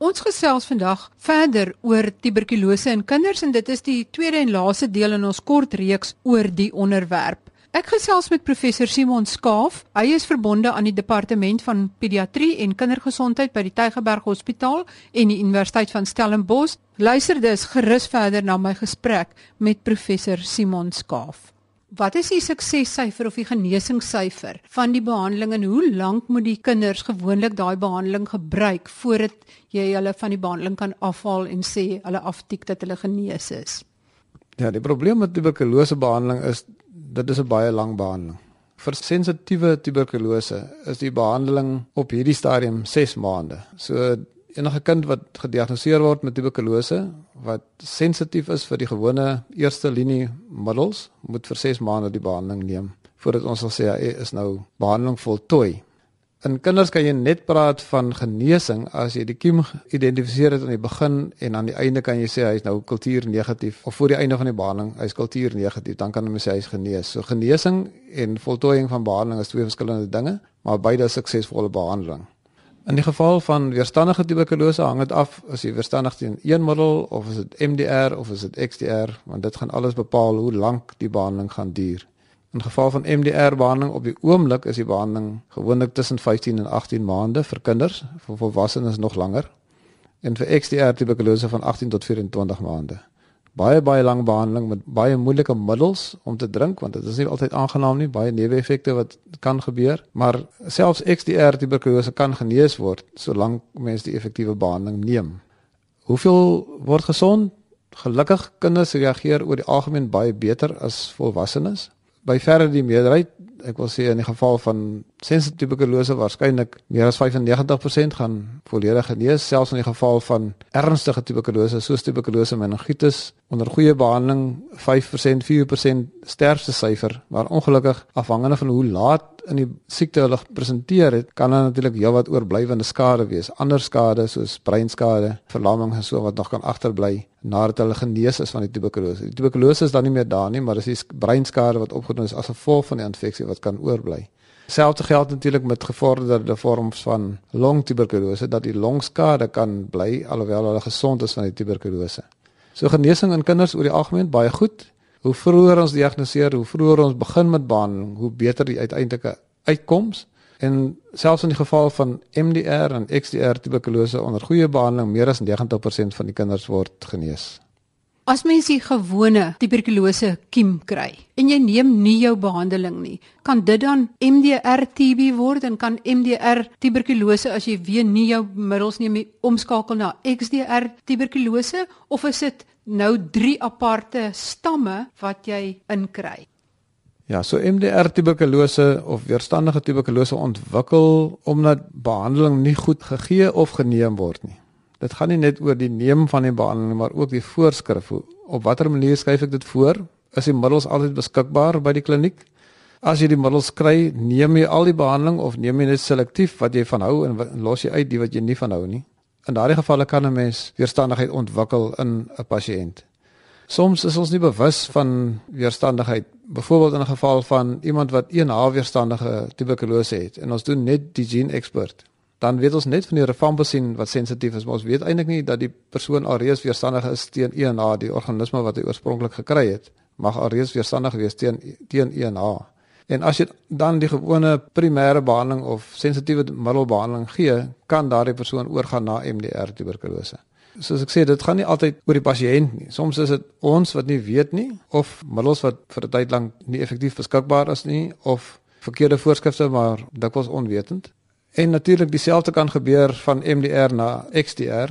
Ons gesels vandag verder oor tuberkulose in kinders en dit is die tweede en laaste deel in ons kort reeks oor die onderwerp. Ek gesels met professor Simon Skaaf. Hy is verbonde aan die departement van pediatrie en kindergesondheid by die Tygerberg Hospitaal en die Universiteit van Stellenbosch. Luister dus gerus verder na my gesprek met professor Simon Skaaf. Wat is die suksessyfer of die genesingssyfer van die behandeling en hoe lank moet die kinders gewoonlik daai behandeling gebruik voordat jy hulle van die behandeling kan afhaal en sê hulle aftik dat hulle genees is? Ja, die probleem met tuberkulose behandeling is dit is 'n baie lang behandeling. Vir sensitiewe tuberkulose is die behandeling op hierdie stadium 6 maande. So enige kind wat gediagnoseer word met tuberkulose wat sensitief is vir die gewone eerste linie middels moet vir 6 maande die behandeling neem voordat ons sal sê hy is nou behandeling voltooi. In kinders kan jy net praat van genesing as jy die kiem identifiseer het aan die begin en aan die einde kan jy sê hy is nou kultuur negatief of voor die einde van die behandeling hy is kultuur negatief dan kan jy sê hy is genees. So genesing en voltooiing van behandeling is twee verskillende dinge, maar beide suksesvolle behandeling. In die geval van weerstandige tuberkulose hang dit af as jy weerstandig teen een middel of is dit MDR of is dit XDR want dit gaan alles bepaal hoe lank die behandeling gaan duur. In geval van MDR behandeling op die oomblik is die behandeling gewoonlik tussen 15 en 18 maande vir kinders, vir volwassenes nog langer. En vir XDR tuberkulose van 18 tot 24 maande baie baie lang behandeling met baie moeilike middels om te drink want dit is nie altyd aangenaam nie baie neeweffekte wat kan gebeur. Maar selfs XDR tuberkulose kan genees word solank mens die effektiewe behandeling neem. Hoeveel word gesond? Gelukkig kinders reageer oor die algemeen baie beter as volwassenes. By verre die meerderheid ek wil sê in die geval van sensitiewe tuberkulose waarskynlik meer as 95% gaan volledig genees selfs in die geval van ernstige tuberkulose soos tuberkulose meningitis onder goeie behandeling 5% 4% sterfte syfer maar ongelukkig afhangende van hoe laat in die siekte hulle presenteer het kan daar natuurlik heelwat oorblywende skade wees. Ander skade soos breinskade verlamming en so wat nog kan agterbly nadat hulle genees is van die tuberkulose. Die tuberkulose is dan nie meer daar nie maar dis die breinskade wat opgedoen is as gevolg van die infeksie wat kan oorbly. Selfs geld natuurlik met gevorderde vorms van longtuberkulose dat die longskade kan bly alhoewel hulle gesond is van die tuberkulose. So genesing in kinders oor die algemeen baie goed. Hoe vroeër ons diagnoseer, hoe vroeër ons begin met behandeling, hoe beter die uiteindelike uitkoms. En selfs in die geval van MDR en XDR tuberkulose onder goeie behandeling, meer as 90% van die kinders word genees. As mens die gewone tuberkulose kiem kry en jy neem nie jou behandeling nie, kan dit dan MDR TB word en kan MDR tuberkulose as jy weer nie jou middels neem nie omskakel na XDR tuberkulose of is dit nou drie aparte stamme wat jy inkry? Ja, so MDR tuberkulose of weerstandige tuberkulose ontwikkel omdat behandeling nie goed gegee of geneem word nie. Dit gaan nie net oor die neem van die behandeling maar ook die voorskrif. Op watter manier skryf ek dit voor? Is die middels altyd beskikbaar by die kliniek? As jy die middels kry, neem jy al die behandeling of neem jy net selektief wat jy van hou en los jy uit die wat jy nie van hou nie? In daardie gevalle kan 'n mens weerstandigheid ontwikkel in 'n pasiënt. Soms is ons nie bewus van weerstandigheid. Byvoorbeeld in 'n geval van iemand wat 1 H weerstandige tuberkulose het en ons doen net die gene expert dan weet ons net van die rifampicin wat sensitief is, maar ons weet eintlik nie dat die persoon alreeds weerstandig is teen ENH, die organisme wat hy oorspronklik gekry het, mag alreeds weerstandig wees teen teen ENH. En as jy dan die gewone primêre behandeling of sensitiewe middelbehandeling gee, kan daardie persoon oorgaan na MDR tuberkulose. Soos ek sê, dit gaan nie altyd oor die pasiënt nie. Soms is dit ons wat nie weet nie of middels wat vir 'n tyd lank nie effektief beskikbaar is nie of verkeerde voorskrifte maar dikwels onwetend. En natuurlik dieselfde kan gebeur van MDR na XDR.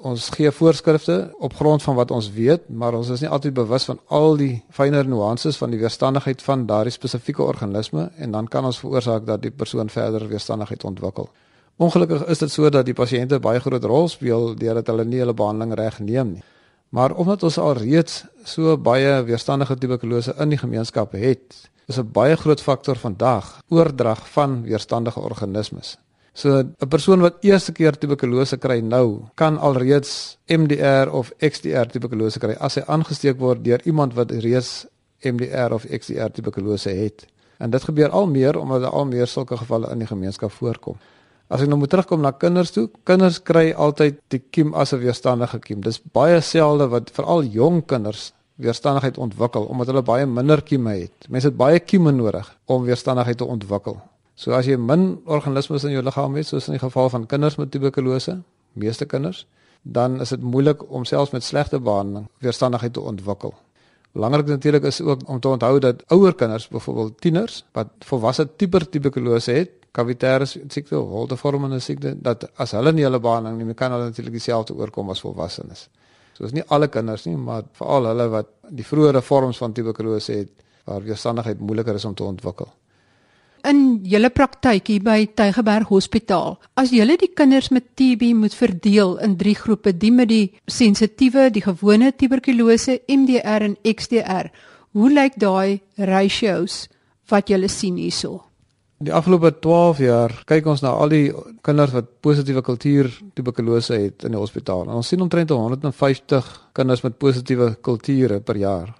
Ons gee voorskrifte op grond van wat ons weet, maar ons is nie altyd bewus van al die fynere nuances van die weerstandigheid van daardie spesifieke organisme en dan kan ons veroorsaak dat die persoon verder weerstandigheid ontwikkel. Ongelukkig is dit so dat die pasiënte baie groot rol speel deurdat hulle nie hulle behandeling reg neem nie. Maar omdat ons al reeds so baie weerstandige tuberkulose in die gemeenskap het, is 'n baie groot faktor vandag oordrag van weerstandige organismes. So 'n persoon wat eerste keer tuberkulose kry nou, kan alreeds MDR of XDR tuberkulose kry as hy aangesteek word deur iemand wat reeds MDR of XDR tuberkulose het. En dit gebeur al meer omdat al meer sulke gevalle in die gemeenskap voorkom. As ek nou moet terugkom na kinders toe, kinders kry altyd die kiem as 'n weerstandige kiem. Dis baie selde wat veral jong kinders weerstandigheid ontwikkel omdat hulle baie minder kieme het. Mense het baie kieme nodig om weerstandigheid te ontwikkel. So as jy min organismes in jou liggaam het, soos in die geval van kinders met tuberkulose, meeste kinders, dan is dit moeilik om selfs met slegte behandeling weerstandigheid te ontwikkel. Belangrik natuurlik is ook om te onthou dat ouer kinders, byvoorbeeld tieners wat volwasse tipe tuberkulose het, kavitêre siekte, holtevormende siekte, dat as hulle nie hulle behandeling nie, kan hulle natuurlik dieselfde oorkom as volwassenes. So is nie alle kinders nie, maar veral hulle wat die vroeëre vorms van tuberkulose het waar weerstandigheid moeiliker is om te ontwikkel. In julle praktyk hier by Tygerberg Hospitaal, as julle die kinders met TB moet verdeel in drie groepe, die met die sensitiewe, die gewone tuberkulose, MDR en XDR, hoe lyk daai ratios wat julle sien hierso? Die afgelope 12 jaar kyk ons na al die kinders wat positiewe kultuur tuberkulose het in die hospitaal. En ons sien omtrent 150 kinders met positiewe kulture per jaar.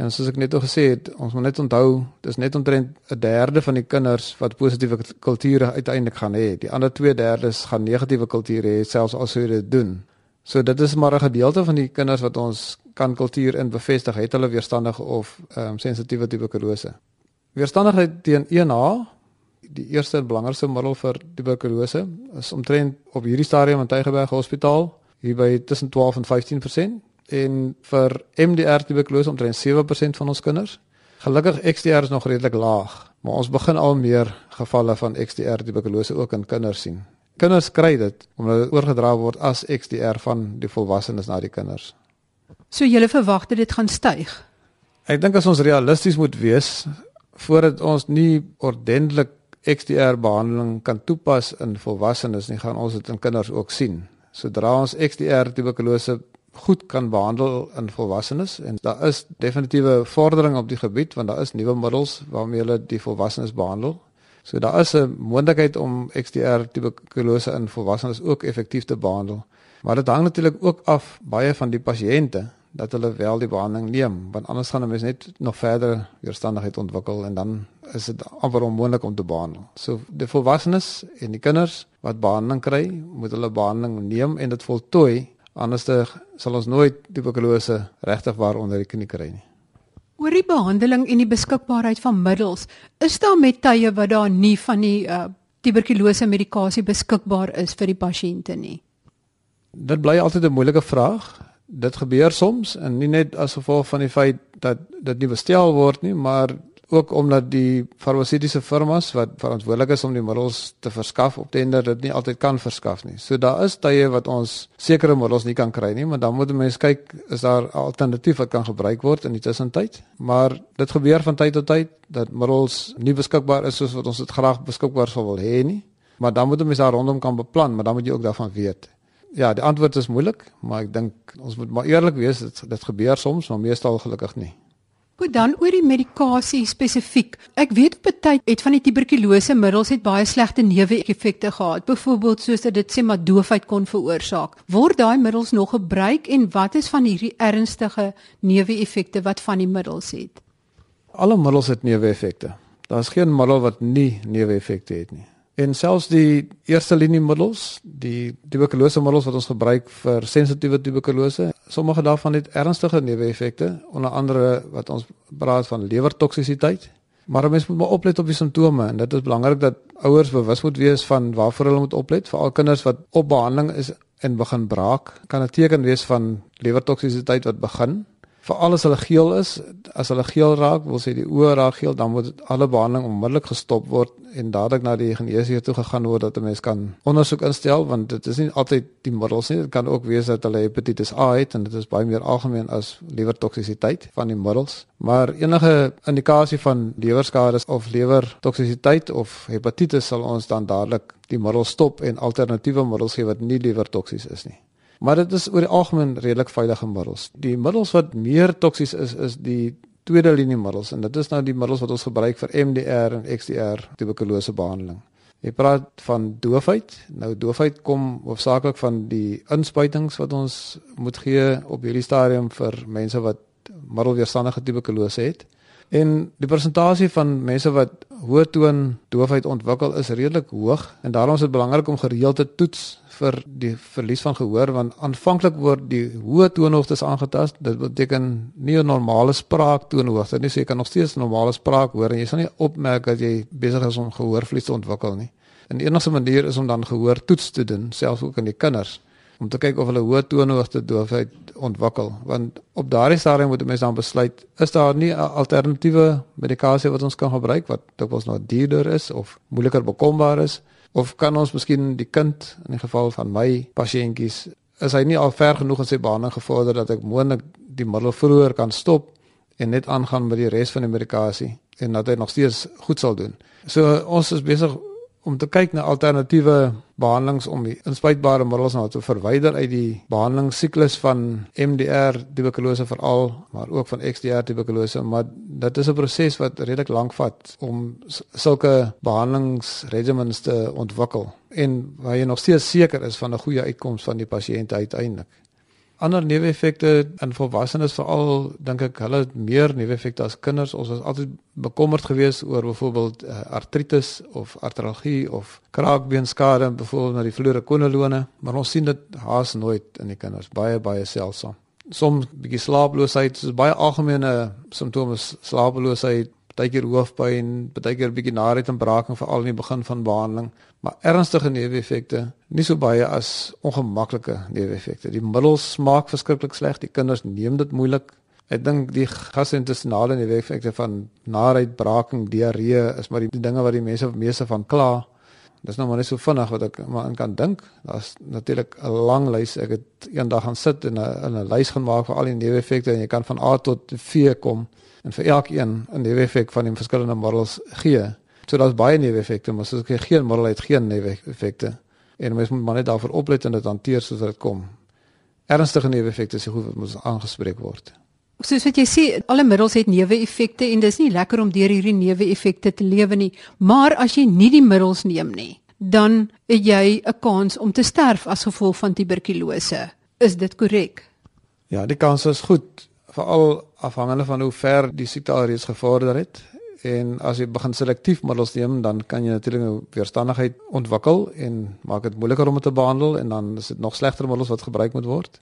En soos ek net al gesê het, ons moet net onthou, dis net omtrent 'n derde van die kinders wat positiewe kulture uiteindelik gaan hê. Die ander 2/3 gaan negatiewe kulture hê selfs as hulle dit doen. So dit is maar 'n gedeelte van die kinders wat ons kan kultuur in bevestig het hulle weerstandige of ehm um, sensitiewe tuberkulose. Weerstandigheid teen 1H die eerste en belangrikste middel vir tuberkulose is omtrent op hierdie stadium in Tygerberg Hospitaal hier by tussen 12 en 15% en vir MDR tuberkulose omtrent 7% van ons kinders. Gelukkig XDR is nog redelik laag, maar ons begin al meer gevalle van XDR tuberkulose ook in kinders sien. Kinders kry dit omdat dit oorgedra word as XDR van die volwassenes na die kinders. So jy verwag dat dit gaan styg. Ek dink as ons realisties moet wees voordat ons nie ordentlik XDR behandeling kan toepas in volwassenes nie, gaan ons dit in kinders ook sien. Sodra ons XDR tuberkulose goed kan behandel in volwassenes en daar is definitiewe vordering op die gebied want daar is nuwe middels waarmee hulle die volwassenes behandel. So daar is 'n moontlikheid om XDR tuberkulose in volwassenes ook effektief te behandel. Maar dit hang natuurlik ook af baie van die pasiënte dat hulle wel die behandeling neem want anders gaan 'n mens net nog verder weerstandigheid ontwikkel en dan is dit amper onmoontlik om te behandel. So die volwassenes en die kinders wat behandeling kry, moet hulle behandeling neem en dit voltooi anders sal ons nooit tuberkulose regtig waar onder die knie kry nie. Oor die behandeling en die beskikbaarheid van middels, is daar met tye wat daar nie van die uh, tuberkulose medikasie beskikbaar is vir die pasiënte nie? Dit bly altyd 'n moeilike vraag dit gebeur soms en nie net as gevolg van die feit dat dit nie bestel word nie, maar ook omdat die farmaseutiese firmas wat verantwoordelik is om die middels te verskaf op tender dit nie altyd kan verskaf nie. So daar is tye wat ons sekere middels nie kan kry nie, maar dan moet mense kyk is daar 'n alternatief wat kan gebruik word in die tussentyd. Maar dit gebeur van tyd tot tyd dat middels nie beskikbaar is soos wat ons dit graag beskikbaar sou wil hê nie. Maar dan moet mense daar rondom kan beplan, maar dan moet jy ook daarvan weet ja, die antwoord is moeilik, maar ek dink ons moet maar eerlik wees, dit dit gebeur soms, maar meestal gelukkig nie. Goed, dan oor die medikasie spesifiek. Ek weet op 'n tyd het van die tuberkulose middels het baie slegte neeweffekte gehad, byvoorbeeld soos dat dit sê maar doofheid kon veroorsaak. Word daai middels nog gebruik en wat is van hierdie ernstige neeweffekte wat van die middels het? Alle middels het neeweffekte. Daar's geen middel wat nie neeweffekte het nie. En selfs die eerste linie middels, die tuberkulose middels wat ons gebruik vir sensitiewe tuberkulose, sommige daarvan het ernstige neeweffekte, onder andere wat ons praat van lewertoksisiteit. Maar mens moet maar oplet op die simptome en dit is belangrik dat ouers bewus moet wees van waarvoor hulle moet oplet, veral kinders wat op behandeling is en begin braak, kan 'n teken wees van lewertoksisiteit wat begin veral as hulle geel is, as hulle geel raak, wil sê die oë raak geel, dan moet alle behandeling onmiddellik gestop word en dadelik na die geneesheer toe gegaan word dat 'n mens kan ondersoek instel want dit is nie altyd die middels nie, dit kan ook wees dat hulle hepatitis A het en dit is baie meer algemeen as lewertoksisiteit van die middels. Maar enige indikasie van lewerskade of lewertoksisiteit of hepatitis sal ons dan dadelik die middel stop en alternatiewe middels gee wat nie lewertoksies is nie. Maar dit is oor die algemeen redelik veilige middels. Die middels wat meer toksies is is die tweede linie middels en dit is nou die middels wat ons gebruik vir MDR en XDR tuberkulose behandeling. Jy praat van doofheid. Nou doofheid kom hoofsaaklik van die inspuitings wat ons moet gee op hierdie stadium vir mense wat middelweerstandige tuberkulose het. En die persentasie van mense wat hoë toon doofheid ontwikkel is redelik hoog en daarom is dit belangrik om gereeld te toets vir die verlies van gehoor want aanvanklik word die hoë toonhoogtes aangetast. Dit beteken nie 'n normale spraaktoonhoogte nie. So jy kan nog steeds normale spraak hoor en jy sal nie opmerk dat jy besig is om gehoorverlies te ontwikkel nie. En die enigste manier is om dan gehoor toets te doen, selfs ook in die kinders om te kyk of hulle hoë toonhoogte doofheid ontwikkel want op daardie stadium moet 'n mens dan besluit is daar nie 'n alternatiewe medikasie wat ons kan gebruik wat dikwels nou duurder is of moeiliker bekombaar is of kan ons miskien die kind in die geval van my pasiëntjies is hy nie al ver genoeg in sy behandeling gevorder dat ek moontlik die middel vroeër kan stop en net aangaan met die res van die medikasie en dat hy nog steeds goed sal doen. So ons is besig om te kyk na alternatiewe behandelings om die inspuitbare middels nou te verwyder uit die behandelingssiklus van MDR tuberkulose veral maar ook van XDR tuberkulose maar dit is 'n proses wat redelik lank vat om sulke behandelingsregimens te ontwikkel en waar jy nog steeds seker is van 'n goeie uitkoms van die pasiënt uiteindelik ander neeweffekte in volwassenes veral dink ek hulle het meer neeweffekte as kinders. Ons was altyd bekommerd geweest oor byvoorbeeld uh, artritis of artralgie of kraakbeenskade byvoorbeeld na die vloere konolone, maar ons sien dit haas nooit in die kinders. Baie baie seldsaam. Soms bietjie slaaploosheid, dis baie algemene simptome slaaploosheid, partykeer hoofpyn, partykeer bietjie naait en braaking veral in die begin van behandeling, maar ernstige neeweffekte, nie so baie as ongemaklike neeweffekte. Die middels smaak verskriklik sleg, die kinders neem dit moeilik. Ek dink die gastrointestinale neeweffekte van naait, braaking, diarree is maar die, dinge wat die mense meeste van kla. Dis nou maar net so vinnig wat ek maar in kan dink. Daar's natuurlik 'n lang lys. Ek het eendag gaan sit en 'n 'n lys gemaak vir al die neeweffekte en jy kan van A tot V kom en vir elkeen 'n neeweffek van die verskillende middels gee. So daar's baie neeweffekte, maar as jy geen middel het, geen neeweffekte. En mens moet maar net daarvoor oplet en dit hanteer soos dit kom. Ernstige neeweffekte is goed wat moet aangespreek word. Soos wat jy sê, alle middels het neeweffekte en dis nie lekker om deur hierdie neeweffekte te lewe nie, maar as jy nie die middels neem nie, dan het jy 'n kans om te sterf as gevolg van tuberkulose. Is dit korrek? Ja, die kans is goed veral afhangende van hoe ver die siekte alreeds gevorder het en as jy begin selektief middels neem dan kan jy natuurlik weerstandigheid ontwikkel en maak dit moeiliker om dit te behandel en dan is dit nog slegter middels wat gebruik moet word.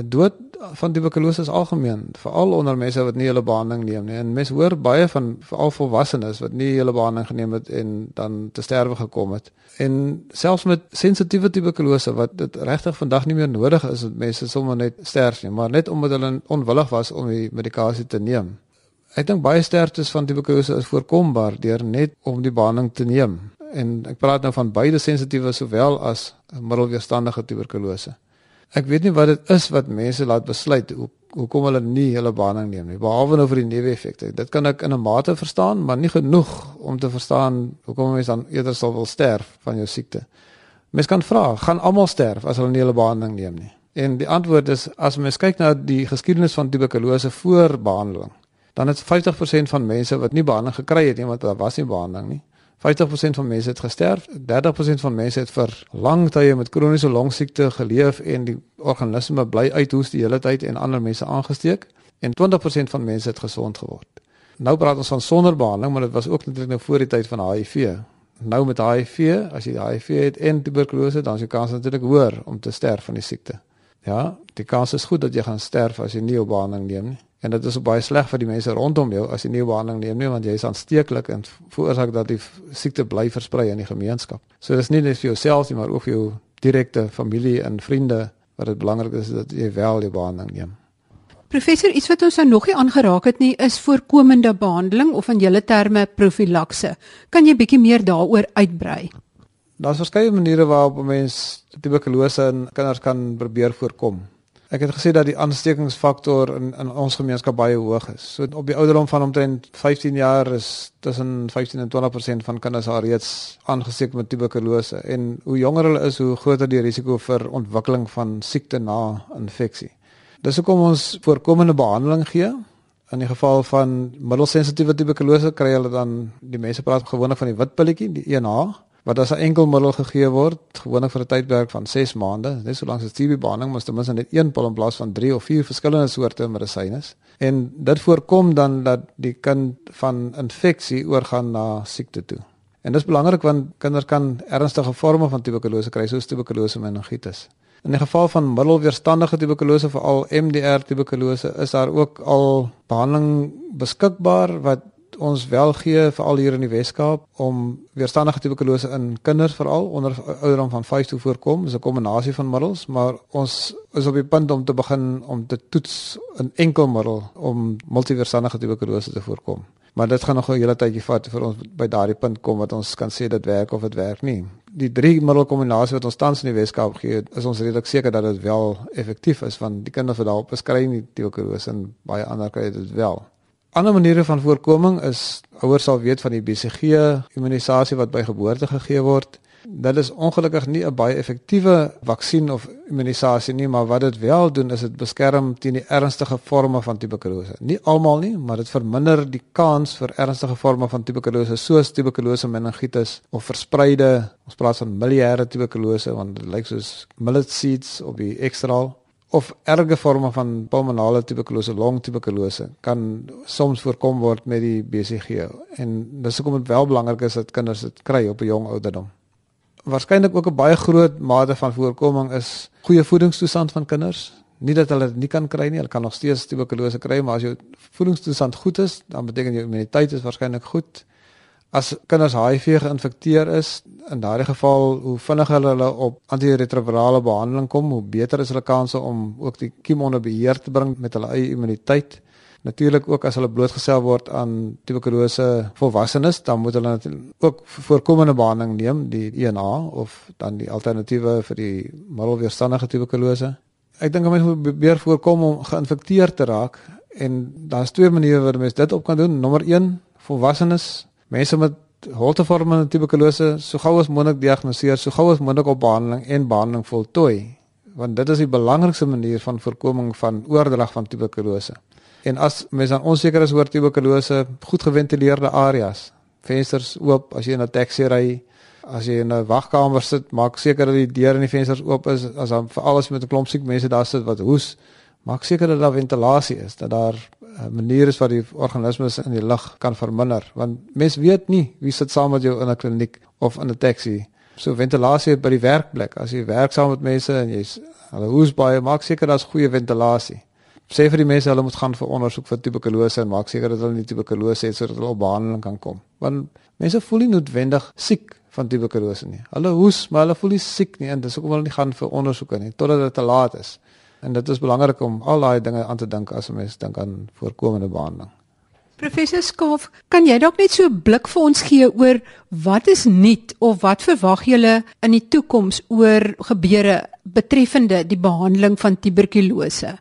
Dood van tuberkulose is algemeen, veral onder mense wat nie hulle behandeling neem nie. En mense hoor baie van veral volwassenes wat nie hulle behandeling geneem het en dan te sterwe gekom het. En selfs met sensitiewe tuberkulose wat dit regtig vandag nie meer nodig is dat mense sommer net sterf nie, maar net omdat hulle onwillig was om die medikasie te neem. Ek dink baie sterftes van tuberkulose is voorkombaar deur net om die behandeling te neem. En ek praat nou van beide sensitiewe sowel as middelweerstandige tuberkulose. Ek weet nie wat dit is wat mense laat besluit hoe hoekom hulle nie hulle behandeling neem nie behalwe nou vir die neeweffekte. Dit kan ek in 'n mate verstaan, maar nie genoeg om te verstaan hoekom mense dan eerder sal wil sterf van jou siekte. Mens kan vra, gaan almal sterf as hulle nie hulle behandeling neem nie? En die antwoord is as mens kyk na die geskiedenis van tuberkulose voor behandeling, dan is 50% van mense wat nie behandeling gekry het nie want daar was nie behandeling nie. 50% van mense het gesterf, 30% van mense het vir lang tye met kroniese longsiekte geleef en die organisme bly uithoes die hele tyd en ander mense aangesteek en 20% van mense het gesond geword. Nou praat ons van sonder behandeling, maar dit was ook natuurlik nou voor die tyd van HIV. Nou met HIV, as jy HIV het en tuberkulose, dan is die kans natuurlik hoër om te sterf van die siekte. Ja, die kans is goed dat jy gaan sterf as jy nie op behandeling neem nie. En dit is baie sleg vir die mense rondom jou as jy nie behandeling neem nie want jy is aansteeklik en veroorsaak dat die siekte bly versprei in die gemeenskap. So dis nie net vir jouself nie, maar ook vir jou direkte familie en vriende wat dit belangrik is dat jy wel die behandeling neem. Professor, iets wat ons nou nog nie aangeraak het nie, is voorkomende behandeling of in julle terme profilakse. Kan jy bietjie meer daaroor uitbrei? Daar's verskeie maniere waarop 'n mens tuberkulose in kinders kan probeer voorkom. Ek het gesê dat die aanstekingsfaktor in in ons gemeenskap baie hoog is. So op die ouderdom van omtrent 15 jaar is tussen 15 en 20% van kinders alreeds aangesteek met tuberkulose en hoe jonger hulle is, hoe groter die risiko vir ontwikkeling van siekte na infeksie. Dis hoekom ons voorkomende behandeling gee. In die geval van middelsensitiewe tuberkulose kry hulle dan die mense praat gewoonlik van die wit pilletjie, die 1H wat as 'n enkel middel gegee word, gewoonlik vir 'n tydperk van 6 maande. Net so lank as TB behandeling moet ten minste net een pil in plaas van 3 of 4 verskillende soorte medisyne is. En dit voorkom dan dat die kind van infeksie oorgaan na siekte toe. En dis belangrik want kinders kan ernstige vorme van tuberkulose kry, soos tuberkulose meningitis. In die geval van middelweerstandige tuberkulose, veral MDR tuberkulose, is daar ook al behandeling beskikbaar wat ons wel gee veral hier in die Weskaap om weerstandige tuberkulose in kinders veral onder ouderdom van 5 te voorkom. Dis 'n kombinasie van middels, maar ons is op die punt om te begin om te toets 'n enkel middel om multiweerstandige tuberkulose te voorkom. Maar dit gaan nog 'n hele tydjie vat vir ons by daardie punt kom wat ons kan sê dit werk of dit werk nie. Die drie middel kombinasie wat ons tans in die Weskaap gee, is ons redelik seker dat dit wel effektief is want die kinders wat daarop beskryf nie tuberkulose en baie ander kry dit wel. Ander maniere van voorkoming is ouers sal weet van die BCG immunisasie wat by geboorte gegee word. Dit is ongelukkig nie 'n baie effektiewe vaksin of immunisasie nie, maar wat dit wel doen is dit beskerm teen die ernstige forme van tuberkulose. Nie almal nie, maar dit verminder die kans vir ernstige forme van tuberkulose soos tuberkulose meningitis of verspreide, ons praat van miliêre tuberkulose want dit lyk soos millet seeds op die ekstraal of erge forme van pulmonale tuberkulose, longtuberkulose kan soms voorkom word met die BCG en dis hoekom dit wel belangrik is dat kinders dit kry op 'n jong ouderdom. Waarskynlik ook 'n baie groot mate van voorkoming is goeie voedingstoestand van kinders. Nie dat hulle dit nie kan kry nie, hulle kan nog steeds tuberkulose kry, maar as jou voedingstoestand goed is, dan beteken jou immuniteit is waarskynlik goed as kinders HIV geïnfekteer is, in daardie geval hoe vinniger hulle op antiretrovirale behandeling kom, hoe beter is hulle kanse om ook die kiem onder beheer te bring met hulle eie immuniteit. Natuurlik ook as hulle blootgestel word aan tuberkulose volwassenes, dan moet hulle ook voorkomende behandeling neem, die ENA of dan die alternatiewe vir die middelweerstandige tuberkulose. Ek dink mense moet probeer voorkom om geïnfekteer te raak en daar's twee maniere waarop mense dit op kan doen. Nommer 1, volwassenes mense met holtevormende tuberkulose so gou as moontlik diagnoseer, so gou as moontlik op behandeling en behandeling voltooi, want dit is die belangrikste manier van voorkoming van oordrag van tuberkulose. En as mense dan onseker is oor tuberkulose, goed geventileerde areas, vensters oop as jy in 'n taxi ry, as jy in 'n wagkamer sit, maak seker dat die deure en die vensters oop is, as dan veral as jy met 'n klomp siek mense daar sit wat hoes, maak seker dat daar ventilasie is, dat daar 'n manier is wat die organismes in die lug kan verminder want mens weet nie wie sit saam met jou in 'n kliniek of in 'n taxi. So ventilasie by die werkplek. As jy werk saam met mense en jy's hulle hoes baie, maak seker daar's goeie ventilasie. Sê vir die mense hulle moet gaan vir ondersoek vir tuberkulose en maak seker dat hulle nie tuberkulose het sodat hulle op behandeling kan kom. Want mense voel nie noodwendig siek van tuberkulose nie. Hulle hoes, maar hulle voel nie siek nie en dis hoekom hulle nie gaan vir ondersoeke nie totdat dit te laat is. En dit is belangrik om al daai dinge aan te dink as 'n mens dink aan voorkomende behandeling. Professor Skoof, kan jy dalk net so 'n blik vir ons gee oor wat is nuut of wat verwag julle in die toekoms oor gebeure betreffende die behandeling van tuberkulose?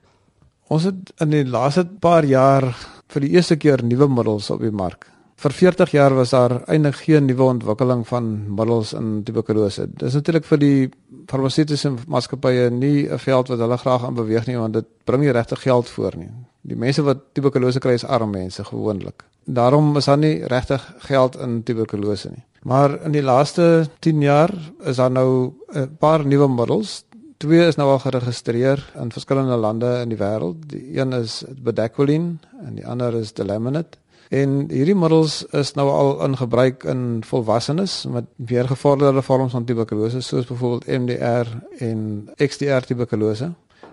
Ons het in die laaste paar jaar vir die eerste keer nuwe middels op die mark. Vir 40 jaar was daar eintlik geen nuwe ontwikkeling van middels in tuberkulose. Dis natuurlik vir die farmaseutiese maatskappye nie 'n veld wat hulle graag aan beweeg nie want dit bring nie regte geld voor nie. Die mense wat tuberkulose kry is arm mense gewoonlik. Daarom is daar nie regtig geld in tuberkulose nie. Maar in die laaste 10 jaar is daar nou 'n paar nuwe middels. Twee is nou al geregistreer in verskillende lande in die wêreld. Die een is Bedaquiline en die ander is Delaminate. En hierdie middels is nou al in gebruik in volwassenes met weer gevorderde vorms van tuberkulose soos byvoorbeeld MDR en XDR tuberkulose.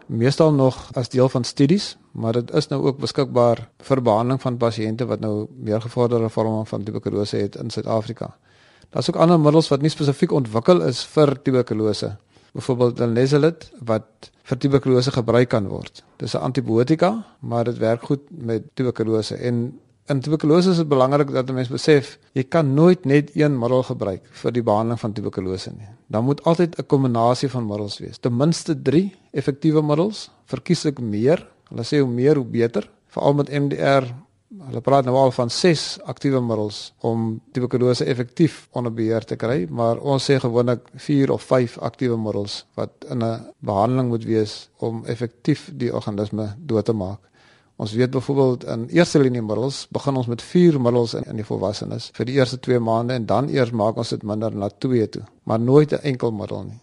Meestal nog as deel van studies, maar dit is nou ook beskikbaar vir behandeling van pasiënte wat nou meer gevorderde vorme van tuberkulose het in Suid-Afrika. Daar's ook ander middels wat nie spesifiek ontwikkel is vir tuberkulose. Byvoorbeeld Linezolid wat vir tuberkulose gebruik kan word. Dis 'n antibiotika, maar dit werk goed met tuberkulose en In tuberkulose is dit belangrik dat 'n mens besef jy kan nooit net een middel gebruik vir die behandeling van tuberkulose nie. Daar moet altyd 'n kombinasie van middels wees. Ten minste 3 effektiewe middels, verkieslik meer. Hulle sê hoe meer hoe beter, veral met MDR. Hulle praat nou al van 6 aktiewe middels om tuberkulose effektief onder beheer te kry, maar ons sê gewoonlik 4 of 5 aktiewe middels wat in 'n behandeling moet wees om effektief die organisme dood te maak. Ons weet byvoorbeeld in eerste linie middels begin ons met 4 middels in, in die volwassenes vir die eerste 2 maande en dan eers maak ons dit minder na 2 toe, maar nooit 'n enkel middel nie.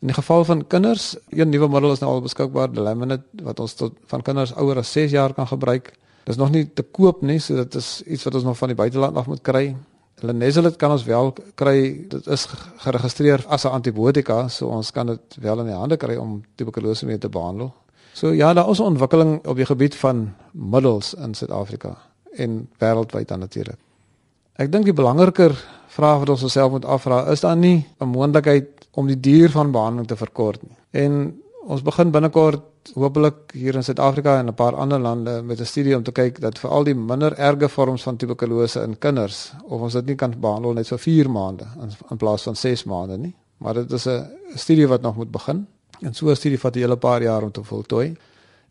In die geval van kinders, een nuwe middel is nou al beskikbaar, Delaminate wat ons tot van kinders ouer as 6 jaar kan gebruik. Dit is nog nie te koop nie, so dit is iets wat ons nog van die buiteland af moet kry. Linezolid kan ons wel kry. Dit is geregistreer as 'n antibiotika, so ons kan dit wel in die hande kry om tuberkulose mee te behandel. So ja, daar is 'n ontwikkeling op die gebied van middels in Suid-Afrika en wêreldwyd dan natuurlik. Ek dink die belangriker vraag wat ons osself moet afvra, is daar nie 'n moontlikheid om die duur van behandeling te verkort nie? En ons begin binnekort hopelik hier in Suid-Afrika en 'n paar ander lande met 'n studie om te kyk dat vir al die minder erge vorms van tuberkulose in kinders of ons dit nie kan behandel net so 4 maande in, in plaas van 6 maande nie. Maar dit is 'n studie wat nog moet begin. En so 'n studie vat 'n hele paar jaar om te voltooi.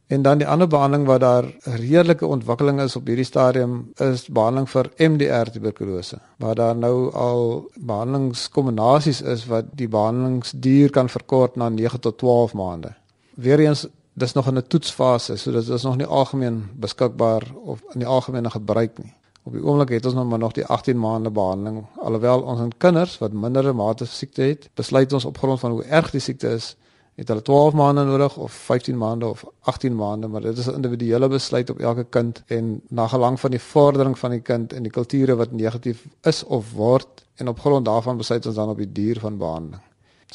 En dan die ander behandeling wat daar redelike ontwikkeling is op hierdie stadium is behandeling vir MDR tuberkulose. Waar daar nou al behandelingskombinasies is wat die behandelingsduur kan verkort na 9 tot 12 maande. Weereens dis nog in 'n toetsfase, so dit is nog nie algemeen beskikbaar of in die algemene gebruik nie. Op die oomblik het ons nog maar nog die 18 maande behandeling. Alhoewel ons in kinders wat mindere mate siekte het, besluit ons op grond van hoe erg die siekte is, het hulle 12 maande nodig of 15 maande of 18 maande, maar dit is 'n individuele besluit op elke kind en na gelang van die vordering van die kind en die kulture wat negatief is of word en op grond daarvan besluit ons dan op die duur van behandeling.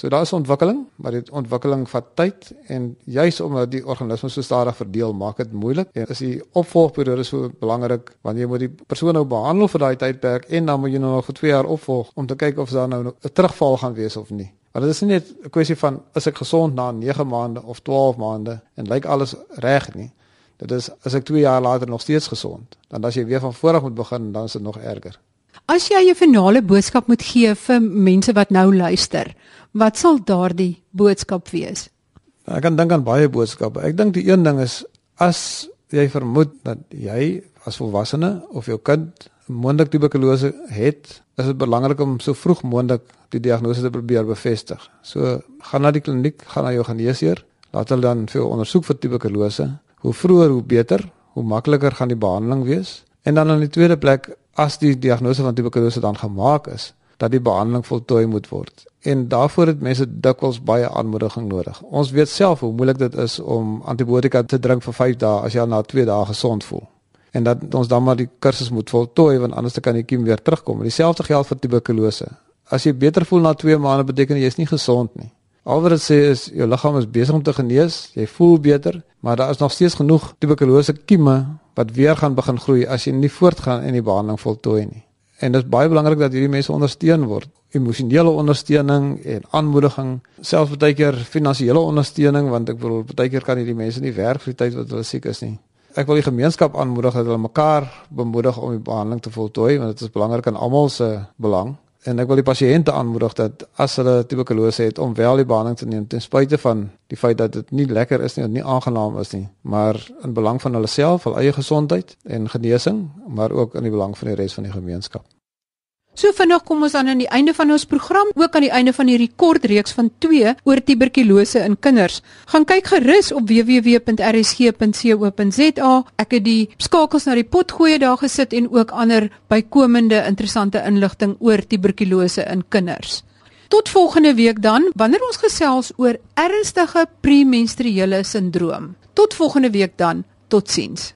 So daar is ontwikkeling, maar die ontwikkeling vat tyd en juis omdat die organisme so stadig verdeel, maak dit moeilik. En is die opvolgperiode so belangrik wanneer jy moet die persoon nou behandel vir daai tydperk en dan moet jy nou nog vir 2 jaar opvolg om te kyk of daar nou 'n terugval gaan wees of nie. Maar dit is nie net 'n kwessie van is ek gesond na 9 maande of 12 maande en lyk alles reg nie. Dit is as ek 2 jaar later nog steeds gesond, dan as jy weer van voor af moet begin, dan is dit nog erger. As jy 'n finale boodskap moet gee vir mense wat nou luister, wat sal daardie boodskap wees? Ek kan dink aan baie boodskappe. Ek dink die een ding is as jy vermoed dat jy as volwassene of jou kind moontlik tuberkulose het, is dit belangrik om so vroeg moontlik die diagnose te probeer bevestig. So gaan na die kliniek, gaan na jou geneesheer, laat hulle dan vir jou ondersoek vir tuberkulose. Hoe vroeër hoe beter, hoe makliker gaan die behandeling wees. En dan in die tweede plek, as die diagnose van tuberkulose dan gemaak is, dat die behandeling voltooi moet word. En daarvoor het mense dikwels baie aanmoediging nodig. Ons weet self hoe moeilik dit is om antibiotika te drink vir 5 dae as jy na 2 dae gesond voel. En dat ons dan maar die kursus moet voltooi want anders kan die kiem weer terugkom. Dieselfde geld vir tuberkulose. As jy beter voel na 2 maande beteken jy is nie gesond nie. Al wat dit sê is jou liggaam is besig om te genees, jy voel beter, maar daar is nog steeds genoeg tuberkulose kieme wat weer gaan begin groei as jy nie voortgaan en die behandeling voltooi nie. En dit is baie belangrik dat hierdie mense ondersteun word. Emosionele ondersteuning en aanmoediging, selfs baie keer finansiële ondersteuning want ek bedoel baie keer kan hierdie mense nie werk vir die tyd wat hulle siek is nie. Ek wil die gemeenskap aanmoedig dat hulle mekaar bemoedig om die behandeling te voltooi want dit is belangrik in almal se belang en ek wil die pasiënte aanmoedig dat as hulle tuberkulose het om wel die behandeling te neem ten spyte van die feit dat dit nie lekker is nie en nie aangenaam is nie, maar in belang van hulle self, hul eie gesondheid en genesing, maar ook in die belang van die res van die gemeenskap. So vinnig kom ons aan aan die einde van ons program, ook aan die einde van hierdie kort reeks van 2 oor tuberkulose in kinders. Gaan kyk gerus op www.rsg.co.za. Ek het die skakels na die pot gooi daar gesit en ook ander bykomende interessante inligting oor tuberkulose in kinders. Tot volgende week dan, wanneer ons gesels oor ernstige premenstruele sindroom. Tot volgende week dan. Totsiens.